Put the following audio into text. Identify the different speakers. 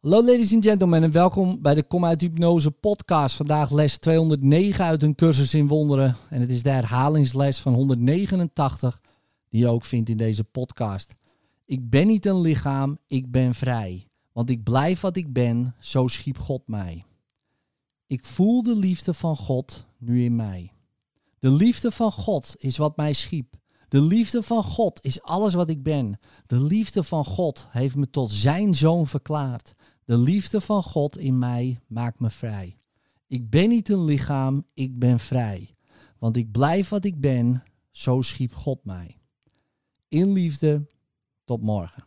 Speaker 1: Hallo ladies and gentlemen en welkom bij de Kom uit Hypnose podcast. Vandaag les 209 uit een cursus in wonderen. En het is de herhalingsles van 189 die je ook vindt in deze podcast. Ik ben niet een lichaam, ik ben vrij. Want ik blijf wat ik ben, zo schiep God mij. Ik voel de liefde van God nu in mij. De liefde van God is wat mij schiep. De liefde van God is alles wat ik ben. De liefde van God heeft me tot zijn zoon verklaard. De liefde van God in mij maakt me vrij. Ik ben niet een lichaam, ik ben vrij. Want ik blijf wat ik ben, zo schiep God mij. In liefde, tot morgen.